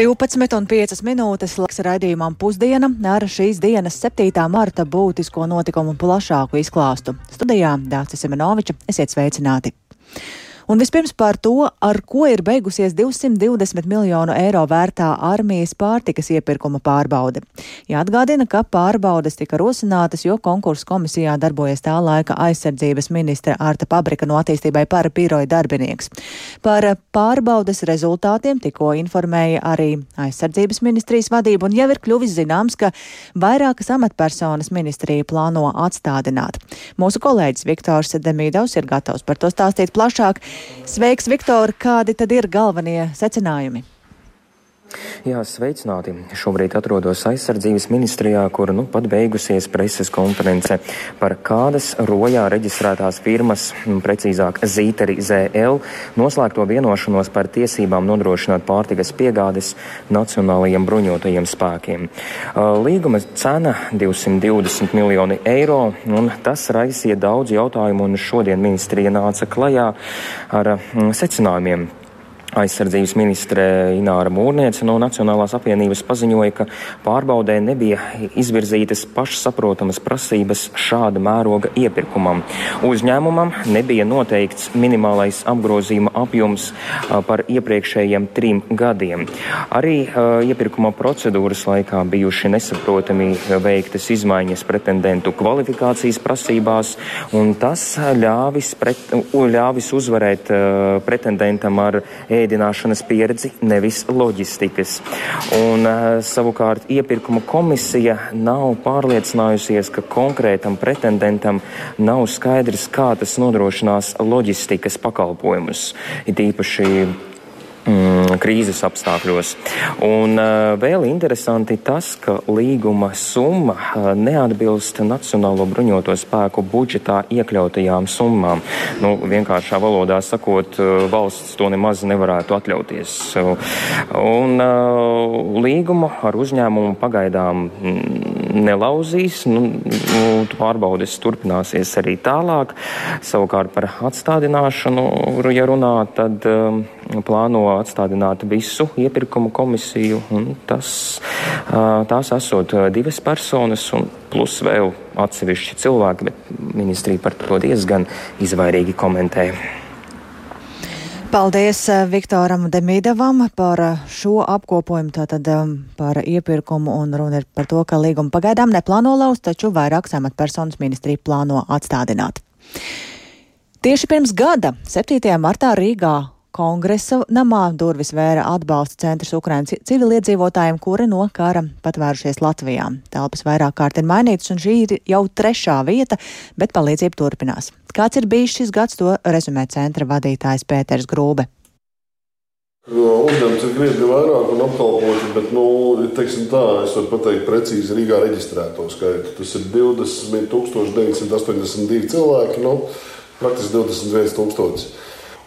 12,5 minūtes laiks raidījumam pusdiena ar šīs dienas 7. marta būtisko notikumu plašāku izklāstu. Studijā Dācis Semenoviča, esiet sveicināti! Un vispirms par to, ar ko ir beigusies 220 miljonu eiro vērtā armijas pārtikas iepirkuma pārbaude. Jāatgādina, ka pārbaudes tika rosinātas, jo konkursu komisijā darbojas tā laika aizsardzības ministra Arta Pabrika no attīstībai par biroja darbinieks. Par pārbaudes rezultātiem tikko informēja arī aizsardzības ministrijas vadība, un jau ir kļuvis zināms, ka vairākas amatpersonas ministrija plāno atstādināt. Mūsu kolēģis Viktors Demīdovs ir gatavs par to stāstīt plašāk. Sveiks, Viktor! Kādi tad ir galvenie secinājumi? Jā, sveicināti. Šobrīd atrodos aizsardzības ministrijā, kur nu pat beigusies preses konference par kādas rojā reģistrētās firmas, precīzāk Zīteri ZL, noslēgto vienošanos par tiesībām nodrošināt pārtikas piegādes nacionālajiem bruņotajiem spēkiem. Līguma cena 220 miljoni eiro, un tas raisīja daudz jautājumu, un šodien ministrija nāca klajā ar secinājumiem Aizsardzības ministre Ināra Mūrniece no Nacionālās apvienības paziņoja, ka pārbaudē nebija izvirzītas pašsaprotamas prasības šāda mēroga iepirkumam. Uzņēmumam nebija noteikts minimālais apgrozījuma apjoms par iepriekšējiem trim gadiem. Arī uh, iepirkuma procedūras laikā bijuši nesaprotami veiktas izmaiņas pretendentu kvalifikācijas prasībās, un tas ļāvis, pret, ļāvis uzvarēt uh, pretendentam ar ēdināšanas pieredzi, nevis loģistikas. Un, uh, savukārt iepirkuma komisija nav pārliecinājusies, ka konkrētam pretendentam nav skaidrs, kā tas nodrošinās loģistikas pakalpojumus. It īpaši krīzes apstākļos. Un uh, vēl interesanti tas, ka līguma summa uh, neatbilst Nacionālo bruņoto spēku budžetā iekļautajām summām. Nu, vienkāršā valodā sakot, uh, valsts to nemaz nevarētu atļauties. Un līgumu ar uzņēmumu pagaidām nelauzīs. Nu, nu, pārbaudes turpināsies arī tālāk. Savukārt par atstādināšanu, ja runā, tad um, plāno atstādināt visu iepirkumu komisiju. Tas, tās esot divas personas un plus vēl atsevišķi cilvēki, bet ministrija par to diezgan izvairīgi komentē. Paldies Viktoram Demīdavam par šo apkopojumu, tātad par iepirkumu un runa ir par to, ka līgumu pagaidām neplāno laust, taču vairākas amatpersonas ministrija plāno atstādināt. Tieši pirms gada, 7. martā Rīgā, Kongresa namā durvis vēra atbalsta centrs Ukrainas civiliedzīvotājiem, kuri no kara patvērušies Latvijā. Telpas vairāk kārt ir mainītas, un šī ir jau trešā vieta, bet palīdzība turpinās. Kāds ir bijis šis gads, to rezumē centra vadītājs Pēters Grūbe. Uzņemts ir krietni vairāk un apkalpoti, bet, nu, teiksim tā, es varu pateikt precīzi Rīgā reģistrēto skaitu. Tas ir 20 982 cilvēki, nu, praktiski 21 tūkstoši.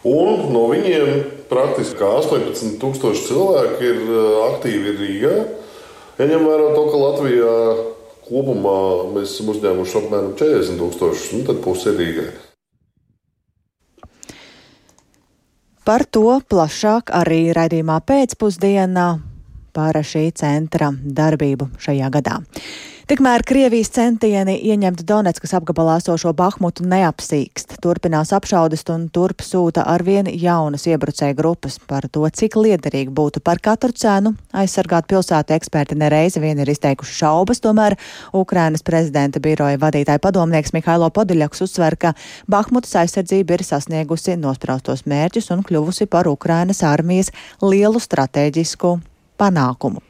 Un no viņiem praktiski 18,000 cilvēki ir eh, aktīvi Rīgā. Jaņem vērā to, ka Latvijā kopumā mēs esam uzņēmuši apmēram 40,000, nu tad puse ir Rīgai. Par to plašāk arī raidījumā pēcpusdienā par šī centra darbību šajā gadā. Tikmēr Krievijas centieni ieņemt Donetskas apgabalā esošo Bahmutu neapsīkst. Turpinās apšaudas un turp sūta arvien jaunas iebrucēju grupas. Par to, cik liederīgi būtu par katru cenu aizsargāt pilsētu eksperti nereizi vien ir izteikuši šaubas, tomēr Ukrainas prezidenta biroja vadītāja padomnieks Mihailo Podiļaks uzsver, ka Bahmutas aizsardzība ir sasniegusi nospraustos mērķus un kļuvusi par Ukrainas armijas lielu strateģisku panākumu.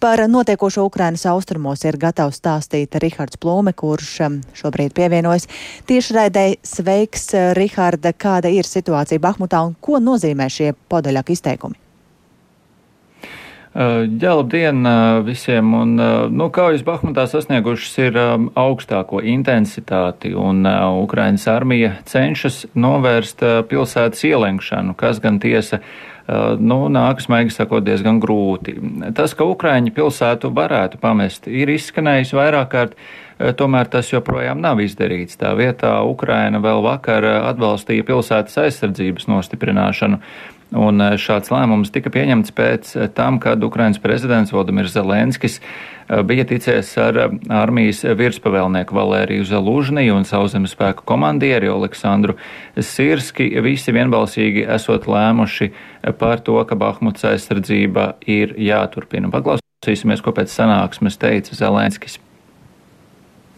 Par notiekošo Ukrainas austrumos ir gatavs stāstīt Rihards Plūme, kurš um, šobrīd pievienojas tiešraidē. Sveiks, Riharda, kāda ir situācija Bahmutā un ko nozīmē šie podaļāk izteikumi? Jā, labdien uh, visiem! Un, nu, kaujas Bahmutā sasniegušas ir augstāko intensitāti, un Ukrainas armija cenšas novērst pilsētas ielenkšanu, kas gan tiesa nu, nākas, maigi sakot, diezgan grūti. Tas, ka Ukraiņi pilsētu varētu pamest, ir izskanējis vairāk kārt, tomēr tas joprojām nav izdarīts. Tā vietā Ukraina vēl vakar atbalstīja pilsētas aizsardzības nostiprināšanu. Un šāds lēmums tika pieņemts pēc tam, kad Ukrainas prezidents Vladimirs Zelenskis bija ticies ar armijas virspavēlnieku Valēriju Zelūžniju un sauszemes spēku komandieri Aleksandru Sirski, visi vienbalsīgi esot lēmuši par to, ka Bahmuts aizsardzība ir jāturpina. Paklausīsimies, ko pēc sanāksmes teica Zelenskis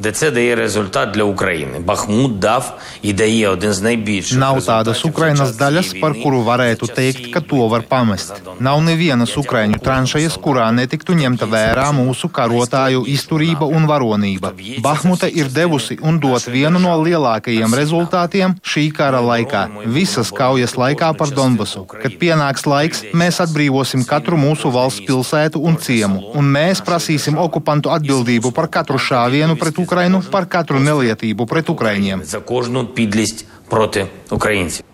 Де це дає результат для України. Бахмут дав і дає один з найбільших. Nav tādas Ukrainas daļas, par kuru varētu teikt, ka to var pamest. Nav nevienas Ukraiņu tranšejas, kurā netiktu ņemta vērā mūsu karotāju izturība un varonība. Bahmuta ir devusi un dot vienu no lielākajiem rezultātiem šī kara laikā, visas kaujas laikā par Donbasu. Kad pienāks laiks, mēs atbrīvosim katru mūsu valsts pilsētu un ciemu, un mēs prasīsim okupantu atbildību par katru šāvienu pret Ukrainu Україну, паркатру не лети, бо пред Україні за кожну підлість проти українців.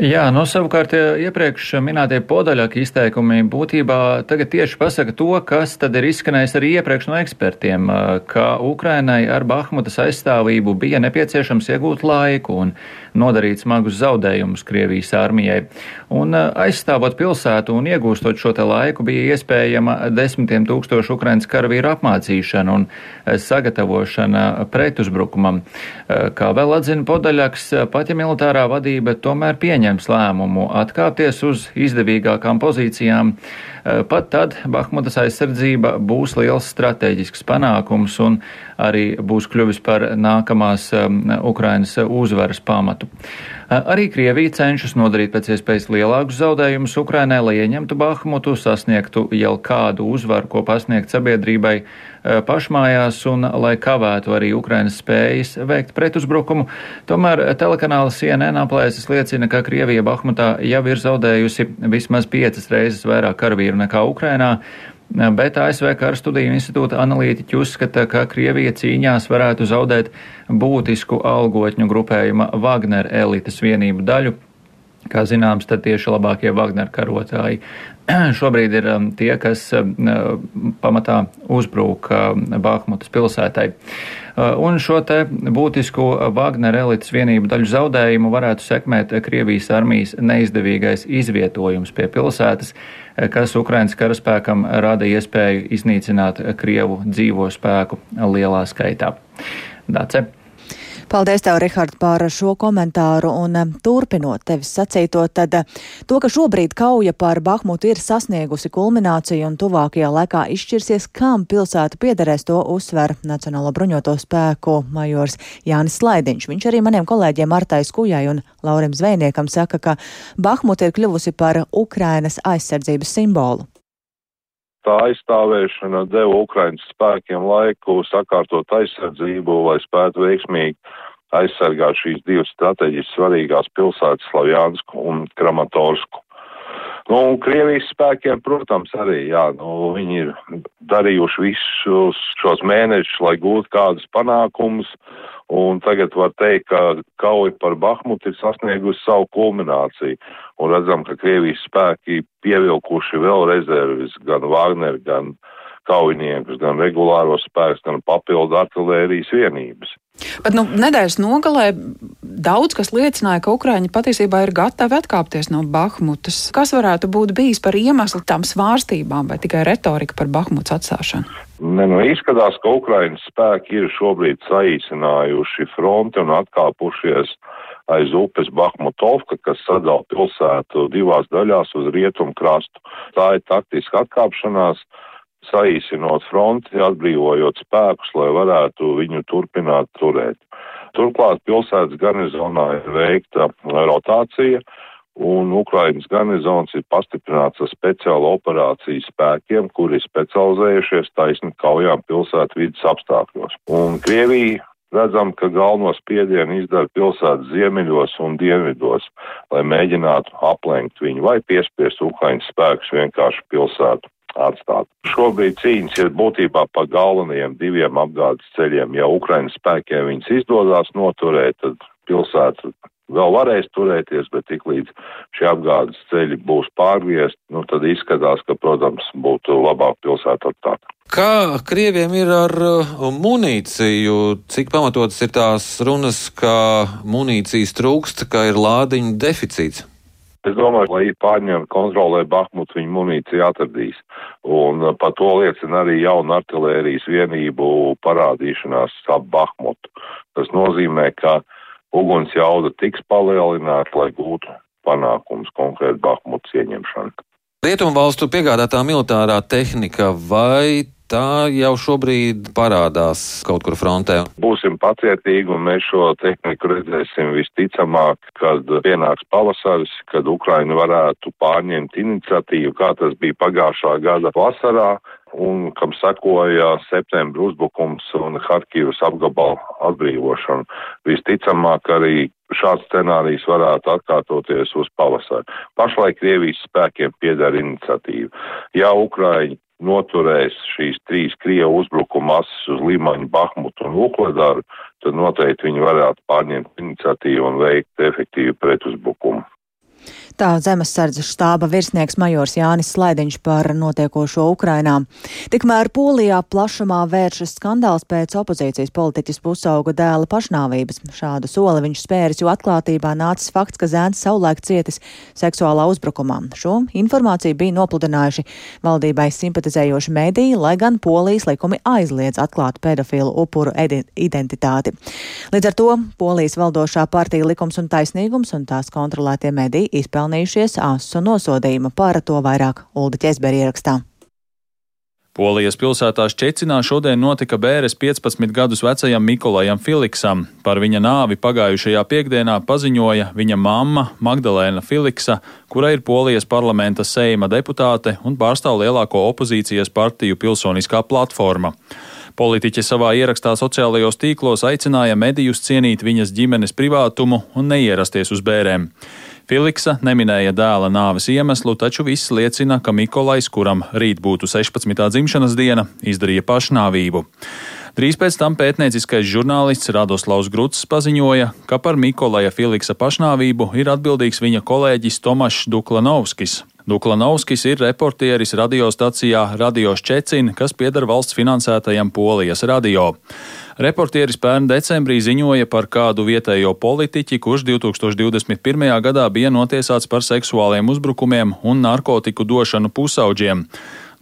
Jā, nu savukārt iepriekš minētie podaļāki izteikumi būtībā tagad tieši pasaka to, kas tad ir izskanējis arī iepriekš no ekspertiem, ka Ukrainai ar Bahmutas aizstāvību bija nepieciešams iegūt laiku un nodarīt smagus zaudējumus Krievijas armijai. Un aizstāvot pilsētu un iegūstot šo te laiku bija iespējama desmitiem tūkstošu Ukrainas karavīru apmācīšana un sagatavošana pretuzbrukumam. Kā vēl atzina podaļāks, pat ja militārā vadība tomēr pieņems lēmumu atkāpties uz izdevīgākām pozīcijām, pat tad Bahmutas aizsardzība būs liels strateģisks panākums un arī būs kļuvis par nākamās Ukrainas uzvaras pamatu. Arī Krievija cenšas nodarīt pēc iespējas lielākus zaudējumus Ukrainai, lai ieņemtu Bahmutu, sasniegtu jau kādu uzvaru, ko pasniegt sabiedrībai pašmājās un lai kavētu arī Ukrainas spējas veikt pretuzbrukumu. Tomēr telekanāla CNN aplēses liecina, ka Krievija Bahmutā jau ir zaudējusi vismaz piecas reizes vairāk karavīru nekā Ukrainā. Bet ASV Kara studiju institūta analītiķi uzskata, ka Krievija cīņās varētu zaudēt būtisku algotņu grupējuma Wagner elites vienību daļu. Kā zināms, tad tieši labākie Wagner karotāji šobrīd ir um, tie, kas um, pamatā uzbrūk um, Bahmutas pilsētai. Uh, un šo te būtisku Wagner elites vienību daļu zaudējumu varētu sekmēt Krievijas armijas neizdevīgais izvietojums pie pilsētas, kas Ukrainas karaspēkam rada iespēju iznīcināt Krievu dzīvo spēku lielā skaitā. Dace. Paldies, tev, Rihard, par šo komentāru. Un eh, turpinot tevis sacīto, tad eh, to, ka šobrīd kauja par Bahmutu ir sasniegusi kulmināciju un tuvākajā laikā izšķirsies, kam pilsēta piederēs, to uzsver Nacionālo bruņoto spēku majors Jānis Slaidiņš. Viņš arī maniem kolēģiem Martai Skujai un Laurim Zvejniekam saka, ka Bahmuta ir kļuvusi par Ukrainas aizsardzības simbolu tā aizstāvēšana deva Ukraiņas spēkiem laiku sakārtot aizsardzību, lai spētu veiksmīgi aizsargāt šīs divas strateģiski svarīgās pilsētas Slavjānsku un Kramatorsku. Nu, un Krievijas spēkiem, protams, arī, jā, nu, viņi ir darījuši visus šos mēnešus, lai gūtu kādus panākumus, un tagad var teikt, ka kauja par Bahmutu ir sasniegusi savu kulmināciju, un redzam, ka Krievijas spēki pievilkuši vēl rezervis, gan Wagner, gan kaujiniekus, gan regulāros spēkus, gan papildu artilērijas vienības. Bet nu, nedēļas nogalē daudz kas liecināja, ka Ukraiņi patiesībā ir gatavi atkāpties no Bahmutas. Kas varētu būt bijis par iemeslu tam svārstībām vai tikai retorika par Bahmutas atstāšanu? Ne, nu, izskatās, ka Ukraiņas spēki ir šobrīd saīsinājuši fronti un atkāpušies aiz upes Bahmutovka, kas sadala pilsētu divās daļās uz rietumu krastu. Tā ir taktiska atkāpšanās saīsinot fronti, atbrīvojot spēkus, lai varētu viņu turpināt turēt. Turklāt pilsētas garnizonā ir veikta rotācija, un Ukrainas garnizons ir pastiprināts ar speciālu operāciju spēkiem, kuri specializējušies taisni kaujām pilsētu vidas apstākļos. Un Krievija redzam, ka galveno spiedienu izdara pilsētas ziemeļos un dienvidos, lai mēģinātu aplenkt viņu vai piespiest Ukraiņas spēkus vienkārši pilsētu atstāt. Šobrīd cīņas ir būtībā pa galvenajiem diviem apgādes ceļiem. Ja Ukrainas spēkiem viņas izdodas noturēt, tad pilsēta vēl varēs turēties, bet tik līdz šie apgādes ceļi būs pārgriezti, nu tad izskatās, ka, protams, būtu labāk pilsēta atstāt. Kā Krieviem ir ar uh, munīciju? Cik pamatotas ir tās runas, ka munīcijas trūkst, ka ir lādiņu deficīts? Es domāju, lai pārņemtu kontrolē Bahmutu, viņa munīciju atradīs. Un uh, par to liecina arī jauna artilērijas vienību parādīšanās ap Bahmutu. Tas nozīmē, ka uguns jauda tiks palielināta, lai gūtu panākums konkrēti Bahmutas ieņemšanu. Rietumvalstu piegādātā militārā tehnika vai tā jau šobrīd parādās kaut kur frontē. Būsim pacietīgi un mēs šo tehniku redzēsim visticamāk, kad pienāks pavasaris, kad Ukraina varētu pārņemt iniciatīvu, kā tas bija pagājušā gada vasarā. Un kam sekoja septembra uzbrukums un Harkivas apgabala atbrīvošana. Visticamāk arī šāds scenārijs varētu atkārtoties uz pavasaru. Pašlaik Krievijas spēkiem pieder iniciatīva. Ja Ukraiņi noturēs šīs trīs Krievu uzbrukuma asis uz Limaņu, Bahmutu un Ukledaru, tad noteikti viņi varētu pārņemt iniciatīvu un veikt efektīvu pretuzbrukumu. Tā zemesardzes štāba virsnieks majors Jānis Slaidiņš par notiekošo Ukrainā. Tikmēr Polijā plašumā vēršas skandāls pēc opozīcijas politiķis pusauga dēla pašnāvības. Šādu soli viņš spēris, jo atklātībā nācis fakts, ka zēns savulaik cietis seksuālā uzbrukumā. Šo informāciju bija nopludinājuši valdībai simpatizējoši mēdīji, lai gan Polijas likumi aizliedz atklāt pedofilu upuru identitāti. Līdz ar to Polijas valdošā partija likums un taisnīgums un tās kontrolētie mediji izpēlē pelnījušies asu nosodījumu par to vairāk Ulda Ķesberi ierakstā. Polijas pilsētā Šķecinā šodien notika bēres 15 gadus vecajam Mikolajam Filiksam. Par viņa nāvi pagājušajā piekdienā paziņoja viņa mamma Magdalēna Filiksa, kura ir Polijas parlamenta seima deputāte un pārstāv lielāko opozīcijas partiju pilsoniskā platforma. Politiķe savā ierakstā sociālajos tīklos aicināja medijus cienīt viņas ģimenes privātumu un neierasties uz bērēm. Filiksa neminēja dēla nāves iemeslu, taču viss liecina, ka Mikolais, kuram rīt būtu 16. dzimšanas diena, izdarīja pašnāvību. Drīz pēc tam pētnieciskais žurnālists Radoslavs Gruts paziņoja, ka par Mikolaja Filiksa pašnāvību ir atbildīgs viņa kolēģis Tomašs Duklanovskis. Duklanovskis ir reportieris radiostacijā Radio Ščecin, kas pieder valsts finansētajam Polijas radio. Reportieris pērn decembrī ziņoja par kādu vietējo politiķi, kurš 2021. gadā bija notiesāts par seksuāliem uzbrukumiem un narkotiku došanu pusauģiem.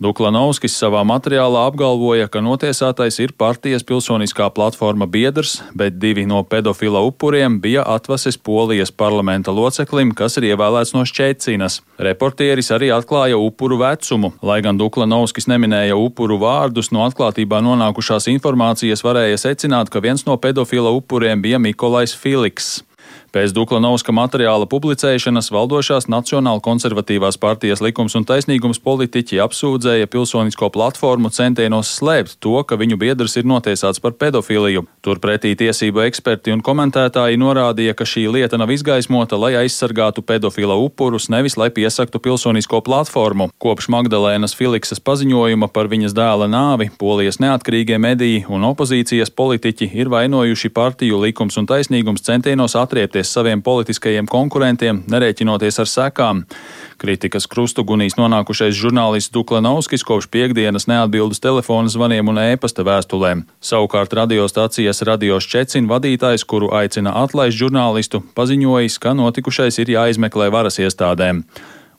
Duklanovskis savā materiālā apgalvoja, ka notiesātais ir partijas pilsoniskā platforma biedrs, bet divi no pedofila upuriem bija atvases Polijas parlamenta loceklim, kas ir ievēlēts no Šķēcinas. Reportieris arī atklāja upuru vecumu. Lai gan Duklanovskis neminēja upuru vārdus, no atklātībā nonākušās informācijas varēja secināt, ka viens no pedofila upuriem bija Mikolais Filiks. Pēc Duklanovska materiāla publicēšanas valdošās Nacionāla konservatīvās partijas likums un taisnīgums politiķi apsūdzēja pilsonisko platformu centienos slēpt to, ka viņu biedrs ir notiesāts par pedofiliju. Turpretī tiesību eksperti un komentētāji norādīja, ka šī lieta nav izgaismota, lai aizsargātu pedofila upurus, nevis lai piesaktu pilsonisko platformu. Kopš Magdalēnas Filiksas paziņojuma par viņas dēla nāvi Polijas neatkarīgie mediji un opozīcijas politiķi ir vainojuši partiju likums un taisnīgums centienos atriepties tuvoties saviem politiskajiem konkurentiem, nerēķinoties ar sekām. Kritikas krustugunīs nonākušais žurnālists Duklanovskis kopš piekdienas neatbild uz telefona zvaniem un ēpasta vēstulēm. Savukārt radiostacijas Radio Šķecina vadītājs, kuru aicina atlaist žurnālistu, paziņojis, ka notikušais ir jāizmeklē varas iestādēm.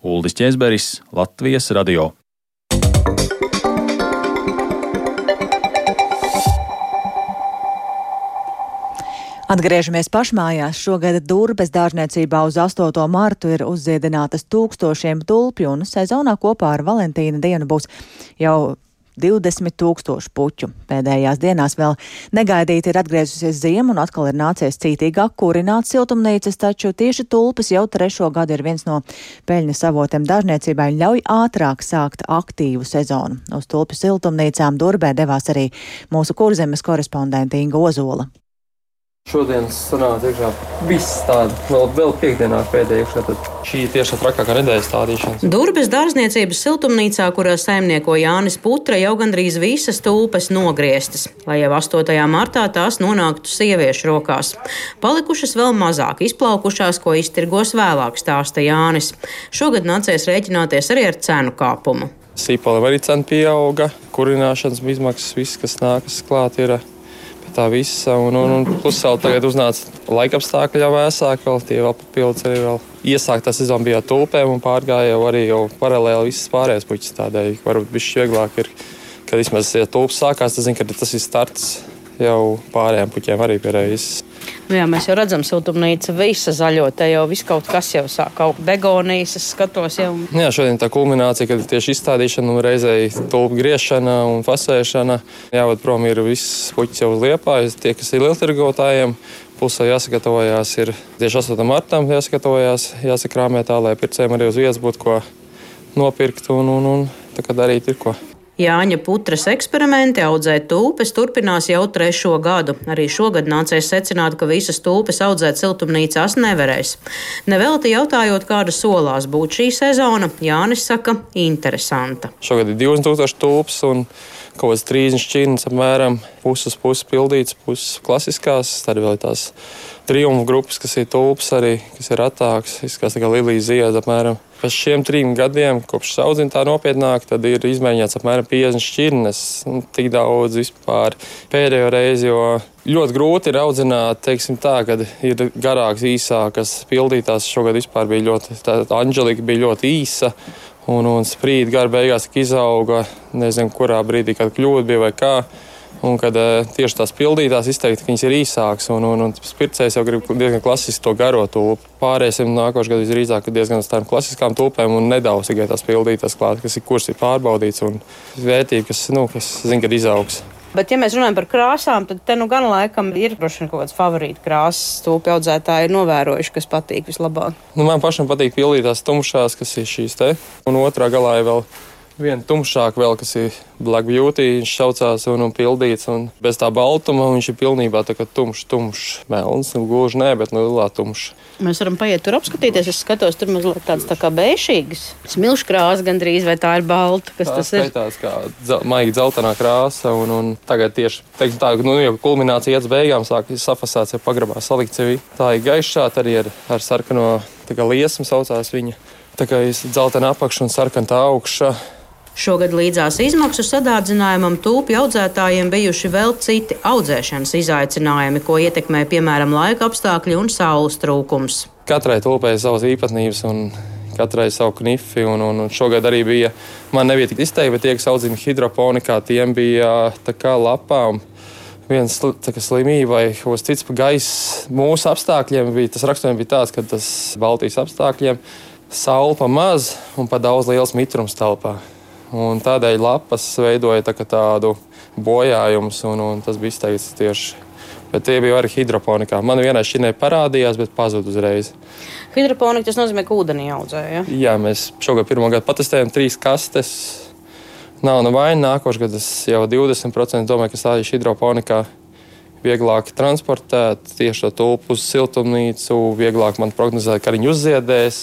Uldis Česberis, Latvijas radio. Atgriežamies pašmājās. Šogad Durbes dārzniecībā uz 8. martu ir uzziedinātas tūkstošiem tulpju, un sezonā kopā ar Valentīna dienu būs jau 20 tūkstoši puķu. Pēdējās dienās vēl negaidīti ir atgriezusies ziema un atkal ir nācies cītīgāk kurināt siltumnīcas, taču tieši tulpes jau trešo gadu ir viens no peļņas avotiem dārzniecībai un ļauj ātrāk sākt aktīvu sezonu. Uz tulpju siltumnīcām Durbē devās arī mūsu kurzemes korespondente Inga Ozola. Šodienas sanāca iekšā viss tāds, vēl, vēl piekdienā pēdējā iekšā. Tad šī ir tieši trakākā nedēļas stādīšanas. Durbes dārzniecības siltumnīcā, kurā saimnieko Jānis Putra, jau gandrīz visas tulpes nogrieztas, lai jau 8. martā tās nonāktu sieviešu rokās. Palikušas vēl mazāk izplaukušās, ko iztirgos vēlāk, stāsta Jānis. Šogad nācies rēķināties arī ar cenu kāpumu. Sīpolim arī cena pieauga, kurināšanas izmaksas, viss, kas nākas klāt, ir tā visa. Un, un, un plus vēl tagad uznāca laika apstākļi jau vēsāk, vēl tie vēl papildus arī vēl. Iesāktā sezona bija tulpēm un pārgāja jau arī jau paralēli visas pārējās puķis. Tādēļ varbūt bišķi vieglāk ir, kad vismaz ja tulps sākās, tad zinu, ka tas ir starts jau pārējām puķiem arī pie reizes. Nu jā, mēs jau redzam, siltumnīca visa zaļo. Te jau viss kaut kas jau sāk augt. Begonijas, skatos jau. Jā, šodien tā kulminācija, kad tieši izstādīšana un reizēji tulpu griešana un fasēšana. Jāved prom ir viss puķis jau uz liepājas, tie, kas ir lieltirgotājiem. Pusē jāsagatavojās ir tieši 8. martam, jāsagatavojās, jāsakrāmē tā, lai pircējiem arī uz vietas būtu ko nopirkt un, un, un tā kā darīt ir ko. Jāņa Putras eksperimenti audzēt tulpes turpinās jau trešo gadu. Arī šogad nācies secināt, ka visas tulpes audzēt siltumnīcās nevarēs. Nevelti jautājot, kāda solās būtu šī sezona, Jānis saka, interesanta. Šogad ir 2000 tulpes un kaut kāds 30 šķirnes apmēram puses puses pildīts, puses klasiskās, tad vēl tās triumfu grupas, kas ir tulpes arī, kas ir atāks, izskatās tā kā Lilija zieda apmēram. Pēc šiem trim gadiem, kopš audzina tā nopietnāk, tad ir izmēģināts apmēram 50 šķirnes. Nu, tik daudz vispār pēdējo reizi, jo ļoti grūti ir audzināt, teiksim tā, kad ir garāks, īsākas pildītās. Šogad vispār bija ļoti, tā Anģelika bija ļoti īsa. Un, un sprīd gara beigās izauga, nezinu, kurā brīdī, kad kļūda bija vai kā. Un kad uh, tieši tās pildītās izteikti, ka viņas ir īsākas, un, un, un pircējs jau grib diezgan klasiski to garo tulpu. Pāriesim nākošais gads visdrīzāk diezgan uz tādām klasiskām tulpēm un nedaudz tikai tās pildītās klāt, kas ir kurs ir pārbaudīts un vērtība, kas, nu, kas zina, kad izaugs. Bet, ja mēs runājam par krāsām, tad te nu gan laikam ir droši vien kaut kāds favorīts krāsas. Stūpju audzētāji ir novērojuši, kas patīk vislabāk. Nu, man pašam patīk pildītās tumšās, kas ir šīs te, un otrā galā ir vēl Viena tumšāka vēl, kas ir Black Beauty, viņš saucās un, un pildīts, un bez tā baltuma viņš ir pilnībā tā tumšs, tumšs, melns, nu gluži nē, bet nu lielā tumšs. Mēs varam paiet tur apskatīties, es skatos, tur mazliet tāds tā kā bēšīgs, smilšu krāsa gandrīz, vai tā ir balta, kas tā tas ir? Skaitās kā dzel, maigi dzeltenā krāsa, un, un tagad tieši, teiksim tā, nu jau kulminācija iet beigām, sāk safasāts, jau pagrabā salikt sevi. Tā ir gaišā, arī ar, ar sarkano, tā liesmu saucās viņa. Tā kā ir dzeltena apakša un sarkana augša. Šogad līdzās izmaksu sadārdzinājumam tūpju audzētājiem bijuši vēl citi audzēšanas izaicinājumi, ko ietekmē piemēram laika apstākļi un saules trūkums. Katrai tulpei ir savas īpatnības un katrai savu knifi. Un, un, un šogad arī bija, man nebija tik izteikti, bet tie, kas audzina hidroponikā, tiem bija tā kā lapām. Viens slimība vai kaut kas cits pa gaisa mūsu apstākļiem bija. Tas raksturojums tāds, ka tas Baltijas apstākļiem saule pa maz un pa daudz liels mitrums telpā. Un tādēļ lapas veidoja tā tādu bojājumu, un, un tas bija izteikts tieši. Bet tie bija arī hidroponikā. Man vienā šķirnē parādījās, bet pazuda uzreiz. Hidroponika tas nozīmē, ka ūdenī audzēja. Ja? Jā, mēs šogad pirmo gadu patestējām trīs kastes. Nav no vaina. Nākošais gads jau 20% domāju, ka stādīšu hidroponikā. Vieglāk transportēt tieši to tulpu uz siltumnīcu, vieglāk man prognozēt, ka viņi uzziedēs.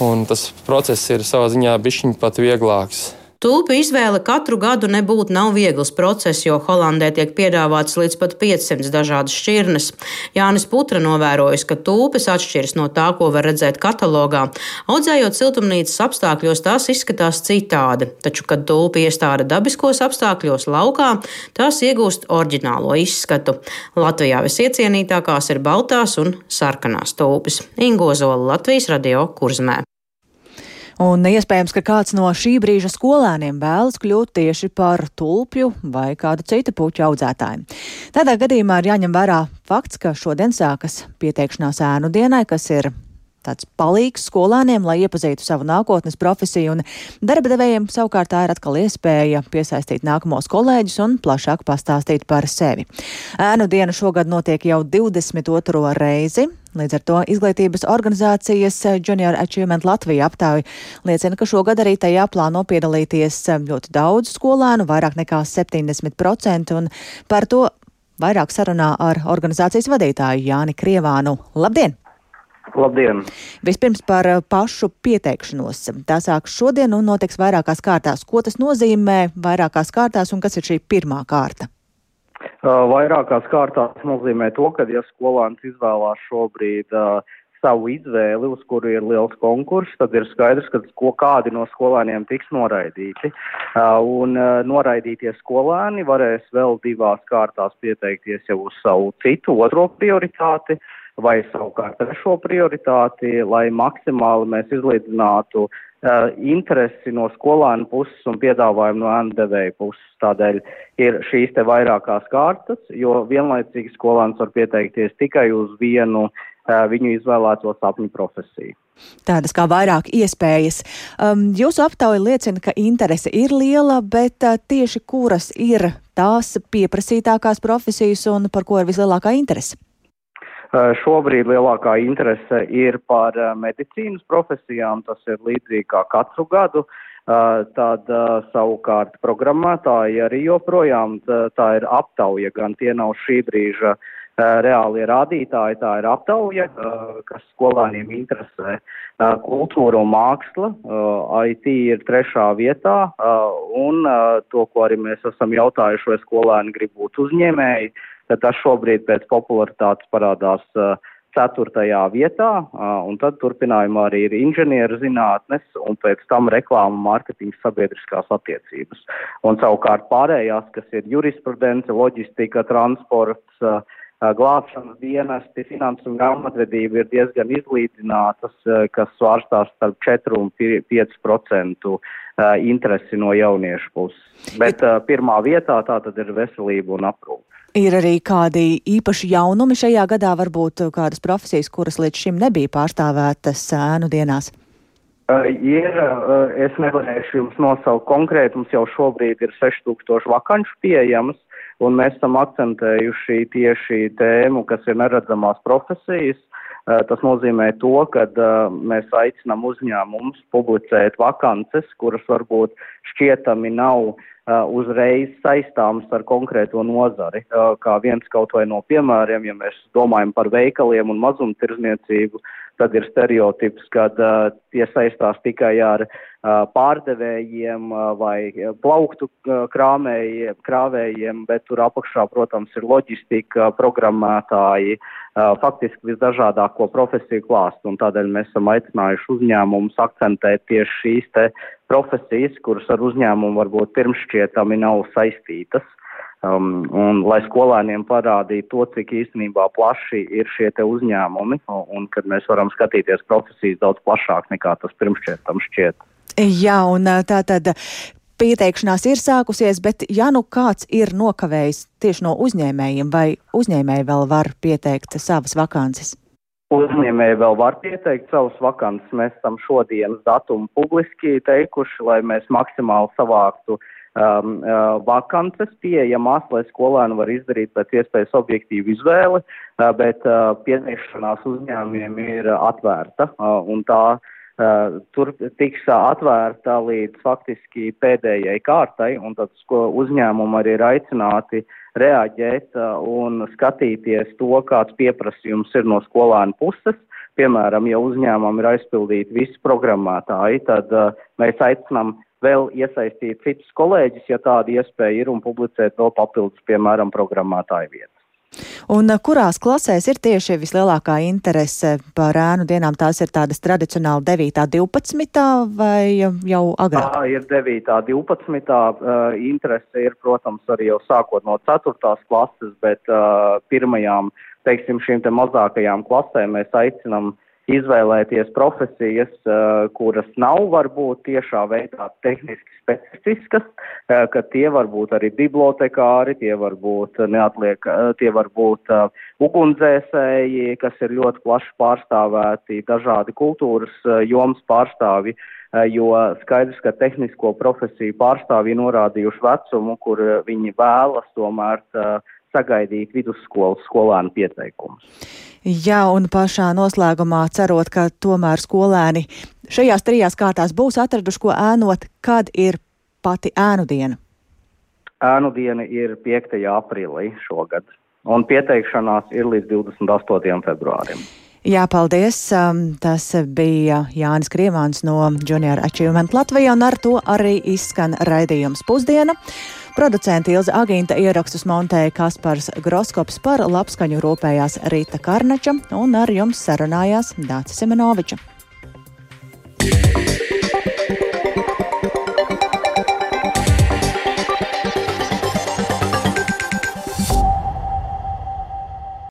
Un tas process ir savā ziņā bišķiņ pat vieglāks. Tulpu izvēle katru gadu nebūtu nav viegls process, jo Holandē tiek piedāvāts līdz pat 500 dažādas šķirnes. Jānis Putra novērojis, ka tulpes atšķiras no tā, ko var redzēt katalogā. Audzējot siltumnīcas apstākļos, tās izskatās citādi, taču, kad tulpi iestāda dabiskos apstākļos laukā, tās iegūst oriģinālo izskatu. Latvijā visiecienītākās ir baltās un sarkanās tulpes. Ingozola Latvijas radio kurzmē. Un iespējams, ka kāds no šī brīža skolēniem vēlas kļūt tieši par tulpju vai kādu citu puķu audzētāju. Tādā gadījumā ir jāņem vērā fakts, ka šodien sākas pieteikšanās ēnu dienai, kas ir tāds palīgs skolēniem, lai iepazītu savu nākotnes profesiju, un darba devējiem savukārt tā ir atkal iespēja piesaistīt nākamos kolēģus un plašāk pastāstīt par sevi. Ēnu diena šogad notiek jau 22. reizi. Līdz ar to izglītības organizācijas Junior Achievement Latvija aptāvi liecina, ka šogad arī tajā plāno piedalīties ļoti daudz skolēnu, vairāk nekā 70%, un par to vairāk sarunā ar organizācijas vadītāju Jāni Krievānu. Labdien! Labdien! Vispirms par eh, pašu pieteikšanos. Tā sāks šodien un notiks vairākās kārtās. Ko tas nozīmē vairākās kārtās un kas ir šī pirmā kārta? Uh, vairākās kārtās nozīmē to, ka, ja skolēns izvēlās šobrīd uh, savu izvēli, uz kuru ir liels konkurss, tad ir skaidrs, ka ko kādi no skolēniem tiks noraidīti. Uh, un uh, noraidītie skolēni varēs vēl divās kārtās pieteikties jau uz savu citu, otro prioritāti vai savukārt trešo prioritāti, lai maksimāli mēs izlīdzinātu uh, interesi no skolēnu puses un piedāvājumu no ēndevēja puses. Tādēļ ir šīs te vairākās kārtas, jo vienlaicīgi skolēns var pieteikties tikai uz vienu uh, viņu izvēlēto sapņu profesiju. Tādas kā vairāk iespējas. Um, jūsu aptauja liecina, ka interese ir liela, bet uh, tieši kuras ir tās pieprasītākās profesijas un par ko ir vislielākā interese? Uh, šobrīd lielākā interese ir par uh, medicīnas profesijām. Tas ir līdzīgi kā katru gadu. Uh, tad savukārt programmētāji arī joprojām tā ir aptauja, gan tie nav šī brīža reālie rādītāji. Tā ir aptauja, kas skolēniem interesē. Kultūra un māksla, IT ir trešā vietā, un to, ko arī mēs esam jautājuši, vai skolēni grib būt uzņēmēji, tad tas šobrīd pēc popularitātes parādās ceturtajā vietā, un tad turpinājumā arī ir inženieru zinātnes, un pēc tam reklāma, mārketings, sabiedriskās attiecības. Un savukārt pārējās, kas ir jurisprudence, loģistika, transports, glābšanas dienesti, finanses un grāmatvedība ir diezgan izlīdzinātas, kas svārstās starp 4 un 5 procentu interesi no jauniešu puses. Bet pirmā vietā tā tad ir veselība un aprūpe. Ir arī kādi īpaši jaunumi šajā gadā, varbūt kādas profesijas, kuras līdz šim nebija pārstāvētas ēnu dienās? Ir, es nevarēšu jums nosaukt konkrēti, mums jau šobrīd ir 6000 vakanšu pieejamas, un mēs esam akcentējuši tieši tēmu, kas ir neredzamās profesijas. Eh, tas nozīmē to, ka mēs aicinām uzņēmumus publicēt vakances, kuras varbūt šķietami nav uh, uzreiz saistāmas ar konkrēto nozari. Uh, kā viens kaut vai no piemēriem, ja mēs domājam par veikaliem un mazumtirzniecību, tad ir stereotips, ka uh, tie saistās tikai ar uh, pārdevējiem uh, vai plauktu uh, krāmējiem, krāvējiem, bet tur apakšā, protams, ir loģistika, programmētāji, uh, faktiski visdažādāko profesiju klāstu, tādēļ mēs esam aicinājuši uzņēmumus akcentēt tieši šīs profesijas, kuras ar uzņēmumu varbūt pirmšķietami nav saistītas. Um, un lai skolēniem parādītu to, cik īstenībā plaši ir šie uzņēmumi, un kad mēs varam skatīties profesijas daudz plašāk nekā tas pirmšķiet tam šķiet. Jā, un tā tad pieteikšanās ir sākusies, bet ja nu kāds ir nokavējis tieši no uzņēmējiem, vai uzņēmēji vēl var pieteikt savas vakances? Uzņēmēji vēl var pieteikt savus vakances. Mēs esam šodienas datumu publiski teikuši, lai mēs maksimāli savāktu uh, um, uh, vakances pieejamās, lai skolēni var izdarīt pēc iespējas objektīvu izvēli, uh, bet uh, pieteikšanās uzņēmumiem ir atvērta uh, un tā uh, tur tiks atvērta līdz faktiski pēdējai kārtai, un tad uzņēmumi arī ir aicināti reaģēt uh, un skatīties to, kāds pieprasījums ir no skolēnu puses. Piemēram, ja uzņēmumam ir aizpildīti visi programmētāji, tad uh, mēs aicinām vēl iesaistīt citus kolēģus, ja tāda iespēja ir, un publicēt vēl papildus, piemēram, programmātāju vietas. Un uh, kurās klasēs ir tieši vislielākā interese par ēnu dienām? Tās ir tādas tradicionāli 9. 12. vai jau agrāk? Tā ir 9. 12. Uh, interese ir, protams, arī jau sākot no 4. klases, bet uh, pirmajām, teiksim, šīm te mazākajām klasēm mēs aicinām uh, izvēlēties profesijas, uh, kuras nav varbūt tiešā veidā tehniski specifiskas, uh, ka tie var būt arī bibliotekāri, tie var būt neatliek, uh, tie var būt ugunsdzēsēji, kas ir ļoti plaši pārstāvēti, dažādi kultūras jomas pārstāvi, jo skaidrs, ka tehnisko profesiju pārstāvji norādījuši vecumu, kur viņi vēlas tomēr sagaidīt vidusskolas skolēnu pieteikumus. Jā, un pašā noslēgumā cerot, ka tomēr skolēni šajās trijās kārtās būs atraduši, ko ēnot, kad ir pati ēnu diena. Ēnu diena ir 5. aprīlī šogad, un pieteikšanās ir līdz 28. februārim. Jā, paldies. Um, tas bija Jānis Krievāns no Junior Achievement Latvijā, un ar to arī izskan raidījums pusdiena. Producenta Ilza Agīnta ierakstus montēja Kaspars Groskops par labskaņu rūpējās Rīta Karnača un ar jums sarunājās Dācis Simenoviča. Yeah.